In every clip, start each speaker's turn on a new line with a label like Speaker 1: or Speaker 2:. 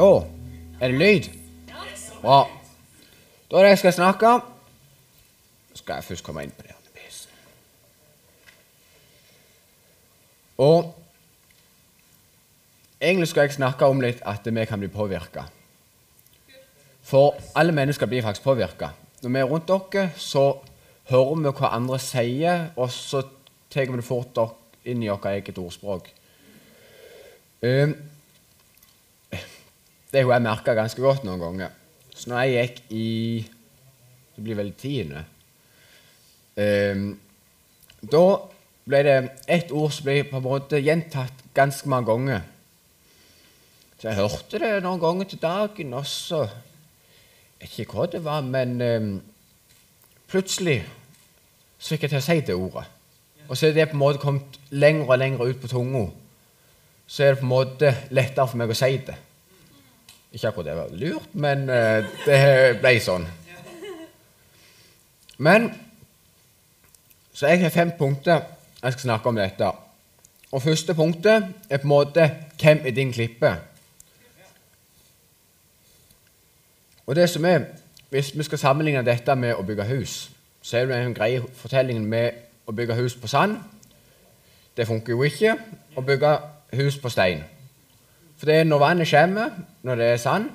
Speaker 1: Da er det lyd. Bra. Da er det jeg skal snakke. skal jeg først komme inn på det. med PC-en. Og egentlig skal jeg snakke om litt at vi kan bli påvirka. For alle mennesker blir faktisk påvirka. Når vi er rundt dere, så hører vi hva andre sier, og så tar vi det fort inn i vårt eget ordspråk. Um, det har jeg merka ganske godt noen ganger. Så når jeg gikk i Det blir vel tiende. Um, da ble det ett ord som ble på en måte gjentatt ganske mange ganger. Så jeg hørte det noen ganger til dagen, også. Jeg vet ikke hva det var, men um, plutselig så fikk jeg til å si det ordet. Og så er det på en måte kommet lenger og lenger ut på tunga. Så er det på en måte lettere for meg å si det. Ikke akkurat det var lurt, men uh, det ble sånn. Men Så jeg har fem punkter jeg skal snakke om dette. Og første punktet er på en måte hvem er din klippe? Og det som er, Hvis vi skal sammenligne dette med å bygge hus, så er det en greie fortellingen med å bygge hus på sand. Det funker jo ikke å bygge hus på stein. For det er når vannet kommer, når det er sand,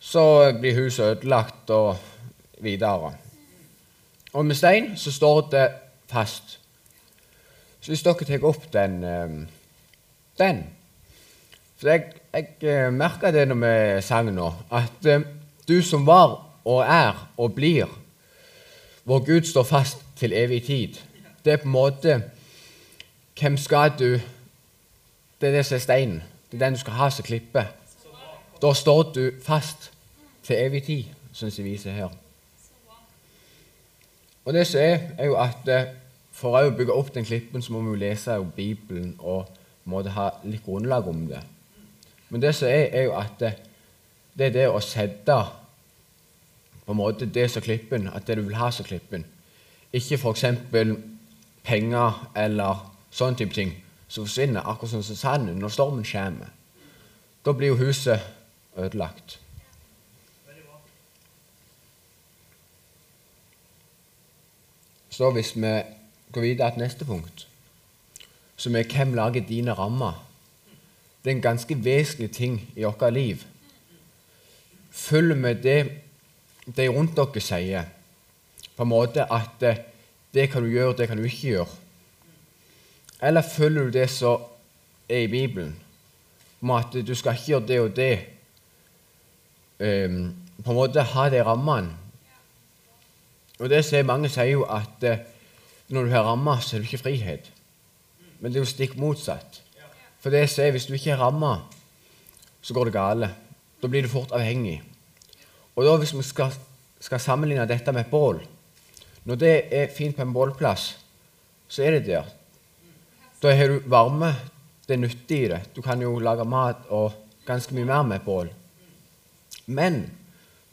Speaker 1: så blir huset ødelagt og videre. Og med stein så står det fast. Så hvis dere tar opp den, eh, den For jeg, jeg merka det når vi sang nå, at eh, du som var og er og blir, hvor Gud står fast til evig tid, det er på en måte Hvem skal du Det er det som er steinen. Det er den du skal ha som klippe. Da står du fast til evig tid, syns jeg viser her. Og det som er, er jo at eh, for å bygge opp den klippen, så må vi jo lese Bibelen og måtte ha litt grunnlag om det. Men det som er, er jo at det, det er det å sette på en måte det som klippen, at det du vil ha som klippen. Ikke f.eks. penger eller sånne type ting som forsvinner, akkurat som sanden når stormen kommer. Da blir jo huset ødelagt. Så hvis vi går videre til neste punkt, som er hvem lager dine rammer? Det er en ganske vesentlig ting i vårt liv. Følg med det de rundt dere sier, på en måte at eh, det kan du gjøre, det kan du ikke gjøre. Eller følger du det som er i Bibelen, om at du skal ikke gjøre det og det? Um, på en måte ha de rammene. Og det ser Mange sier jo at uh, når du har rammer, så er du ikke frihet. Men det er jo stikk motsatt. For det sier hvis du ikke har rammer, så går det gale. Da blir du fort avhengig. Og da Hvis vi skal, skal sammenligne dette med et bål Når det er fint på en bålplass, så er det der. Da har du varme. Det er nyttig i det. Du kan jo lage mat og ganske mye mer med bål. Men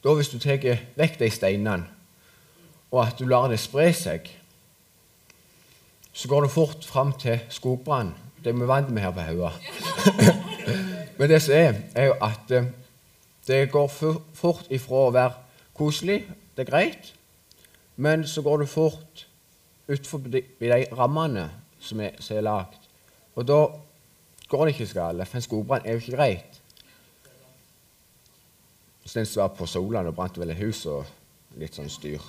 Speaker 1: da hvis du tar vekk de steinene, og at du lar det spre seg, så går du fort fram til skogbrann. Det er vi vant med her på Haua. Men det som er, er jo at eh, det går fort ifra å være koselig, det er greit, men så går du fort utenfor de rammene som er, som er lagd. Og da går det ikke så galt, for en skogbrann er jo ikke greit. Så den som var på Solan og brant vel et hus og litt sånn styr.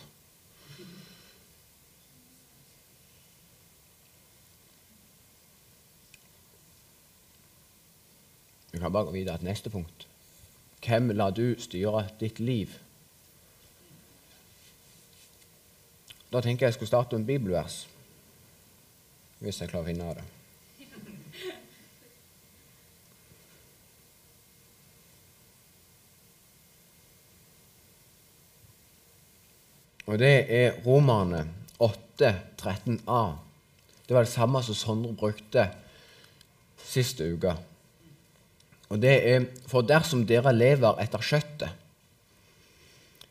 Speaker 1: Vi kan bare gå videre til neste punkt. Hvem lar du styre ditt liv? Da tenker jeg jeg skulle starte med bibelvers, hvis jeg klarer å finne det. Og det er Romerne 8, 13a. Det var det samme som Sondre brukte siste uke. Og det er For dersom dere lever etter kjøttet,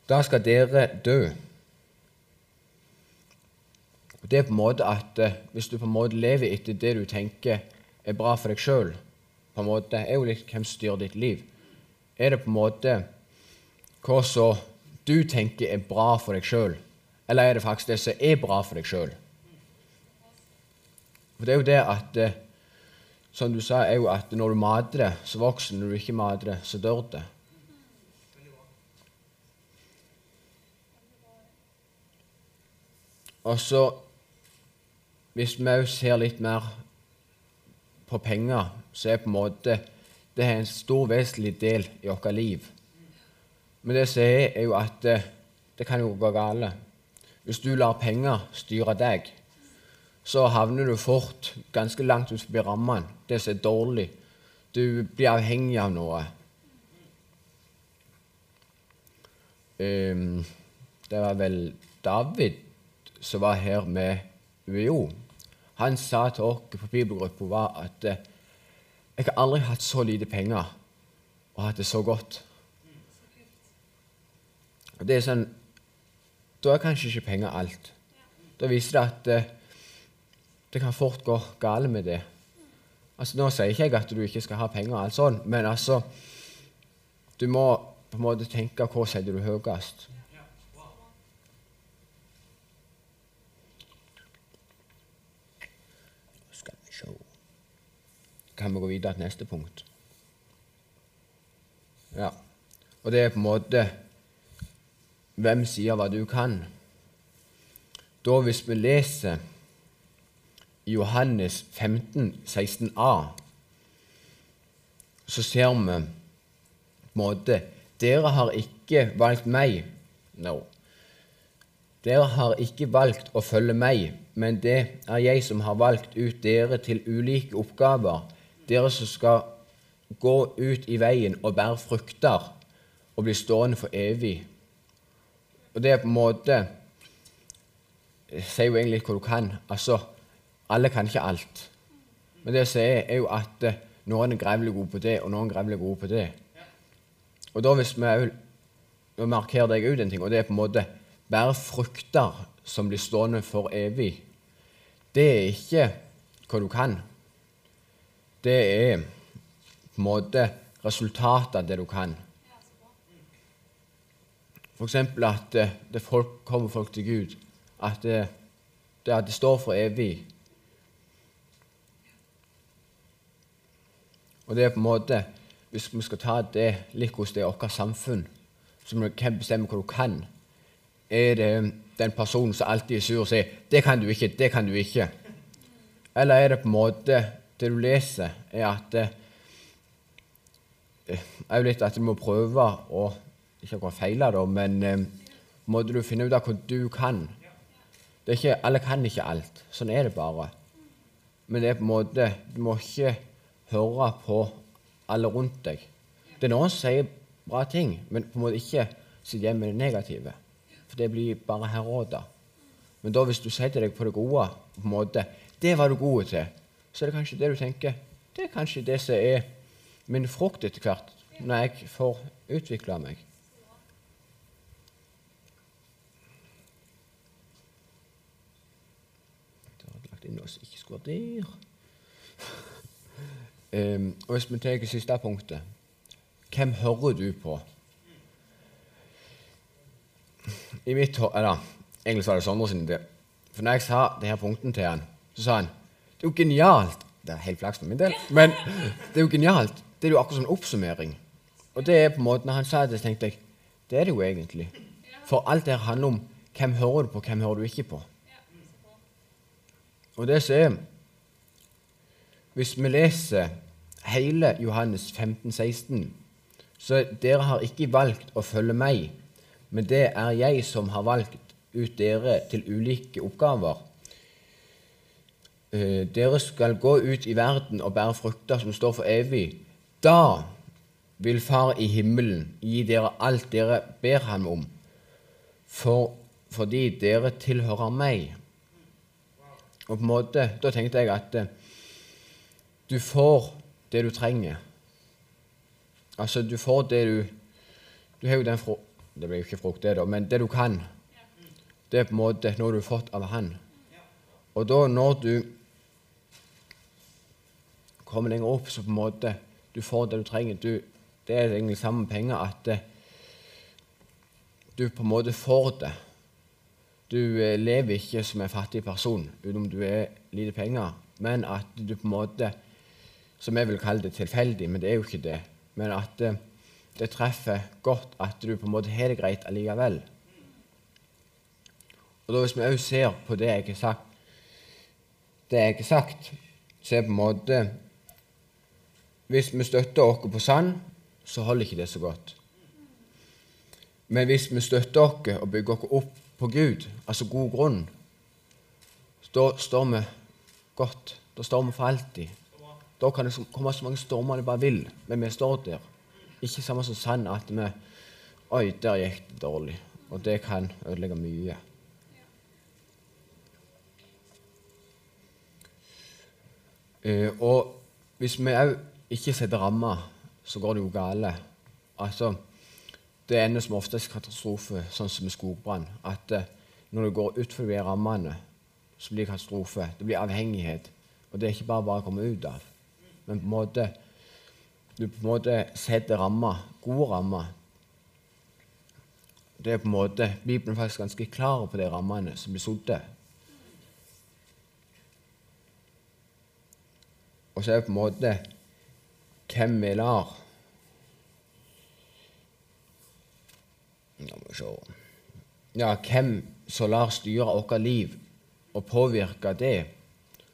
Speaker 1: da skal dere dø. Og Det er på en måte at eh, Hvis du på en måte lever etter det du tenker er bra for deg sjøl, er jo litt hvem som styrer ditt liv. Er det på en måte hva så du tenker er bra for deg sjøl, eller er det faktisk det som er bra for deg sjøl? For det er jo det at eh, Som du sa, er jo at når du mater det, så vokser det. Når du ikke mater det, så dør det. Og så, hvis vi òg ser litt mer på penger, så er på en måte det er en stor, vesentlig del i vårt liv. Men det som er, er jo at det, det kan jo gå galt. Hvis du lar penger styre deg, så havner du fort ganske langt ut forbi rammene. Det som er dårlig. Du blir avhengig av noe. Um, det var vel David som var her med UiO. Han sa til oss på bibelgruppa at eh, jeg har aldri hatt så lite penger og hatt det så godt. Og det er sånn, Da er kanskje ikke penger alt. Da viser det at eh, det kan fort gå galt med det. Altså, Nå sier ikke jeg at du ikke skal ha penger, og alt sånt, men altså, du må på en måte tenke hva setter du høyest. Skal vi se Kan vi gå videre til neste punkt? Ja. Og det er på en måte Hvem sier hva du kan? Da hvis vi leser Johannes 15, 16a, så ser vi på en måte Dere har ikke valgt meg. No. Dere har ikke valgt å følge meg, men det er jeg som har valgt ut dere til ulike oppgaver, dere som skal gå ut i veien og bære frukter og bli stående for evig. Og det er på en måte sier jo egentlig hva du kan. Altså, alle kan ikke alt. Men det jeg sier, er jo at eh, noen er grevlig gode på det, og noen er grevlig gode på det. Og da hvis vi òg markerer deg ut en ting, og det er på en måte bære frukter som blir stående for evig, det er ikke hva du kan. Det er på en måte resultatet av det du kan. F.eks. at eh, det folk, kommer folk til Gud. At det, det, at det står for evig. Og det er på en måte, Hvis vi skal ta det litt hvordan det er vårt samfunn, så må kan bestemme hva du kan. Er det den personen som alltid er sur og sier 'Det kan du ikke. Det kan du ikke'? Eller er det på en måte det du leser, er at eh, er litt at du må prøve å Ikke akkurat feile, da, men eh, måtte du finne ut av hva du kan. Ikke, alle kan ikke alt. Sånn er det bare. Men det er på en måte Du må ikke høre på alle rundt deg. Det er noen som sier bra ting, men på en måte ikke sitte igjen med det negative. For det blir bare herråda. Men da hvis du setter deg på det gode, på en måte, det var du god til, så er det kanskje det du tenker Det er kanskje det som er min frukt etter hvert, når jeg får utvikla meg. Det har jeg lagt inn noe som ikke skulle vært der. Um, og Hvis vi tar siste punktet Hvem hører du på? I mitt eller, Egentlig var det Sondre sin idé. For når jeg sa det her punktene til han, så sa han det er jo genialt. Det er helt flaks for min del, men det er jo genialt. Det er jo akkurat sånn oppsummering. Og det er på en måte, når han sa det, så tenkte jeg det er det jo egentlig. For alt det handler om hvem hører du på, hvem hører du ikke på. Og det som er hvis vi leser hele Johannes 15, 16, så dere har ikke valgt å følge meg, men det er jeg som har valgt ut dere til ulike oppgaver. Eh, dere skal gå ut i verden og bære frukter som står for evig. Da vil Far i himmelen gi dere alt dere ber ham om, for, fordi dere tilhører meg. Og på en måte, Da tenkte jeg at eh, du får det du trenger. Altså, du får det du Du har jo den frukt Det blir jo ikke frukt, det, da, men det du kan. Det er på en måte noe du har fått av Han. Og da, når du kommer lenger opp, så på en måte du får det du trenger Du det er egentlig samme penger at det, du på en måte får det. Du eh, lever ikke som en fattig person utenom du er lite penger, men at du på en måte Som jeg vil kalle det tilfeldig, men det er jo ikke det. Men at eh, det treffer godt at du på en måte har det greit allikevel. Og da Hvis vi òg ser på det jeg har sagt, det jeg har sagt, så er på en måte Hvis vi støtter oss på sand, så holder ikke det så godt. Men hvis vi støtter oss og bygger oss opp på Gud, altså god grunn, da står vi godt. Da står vi for alltid. Da kan det komme så mange stormer det bare vil, men vi står der. Ikke samme som sand at vi Oi, der gikk det dårlig. Og det kan ødelegge mye. Og hvis vi òg ikke setter rammer, så går det jo gale. Altså, det ender som oftest katastrofe, sånn som med skogbrann. At uh, når det går utfor rammene, så blir det katastrofe. Det blir avhengighet. Og det er ikke bare bare å komme ut av. Men på en måte, du på en måte setter rammer, gode rammer. Det er på en måte, Bibelen er faktisk ganske klar på de rammene som blir satt. Og så er det på en måte hvem vi lar. Ja, hvem som lar styre vårt liv og påvirke det,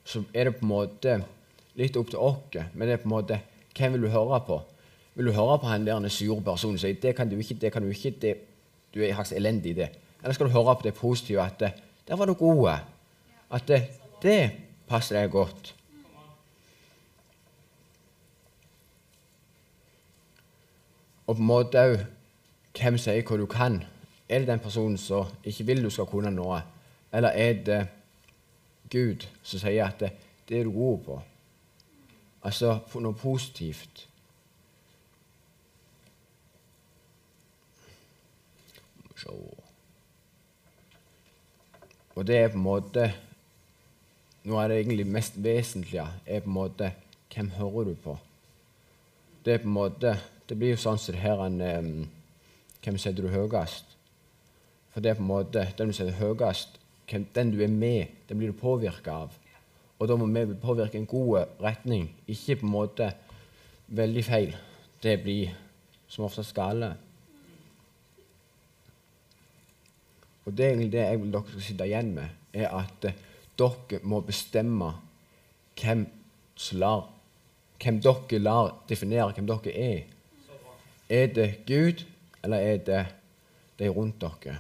Speaker 1: så er det på en måte litt opp til oss. Men det er på en måte hvem vil du høre på? Vil du høre på han der sure personen som sier det kan du ikke, det kan du ikke, det, du er faktisk elendig i det? Eller skal du høre på det positive, at der var du god? At det, det passer deg godt. Og på en måte òg hvem sier hva du kan. Er det den personen som ikke vil du skal kunne noe, eller er det Gud som sier at det, det er du god på? Altså noe positivt. Og det er på en måte Noe av det egentlig mest vesentlige er på en måte hvem hører du på? Det er på en måte det blir jo sånn som det her en, um, Hvem setter du høyest? For det er på en måte den du setter høyest, den du er med, den blir du påvirka av. Og da må vi påvirke en god retning, ikke på en måte veldig feil. Det blir som ofte skale. Og det er egentlig det jeg vil dere skal sitte igjen med, er at uh, dere må bestemme hvem, lar, hvem dere lar definere hvem dere er. Er det Gud, eller er det de rundt dere?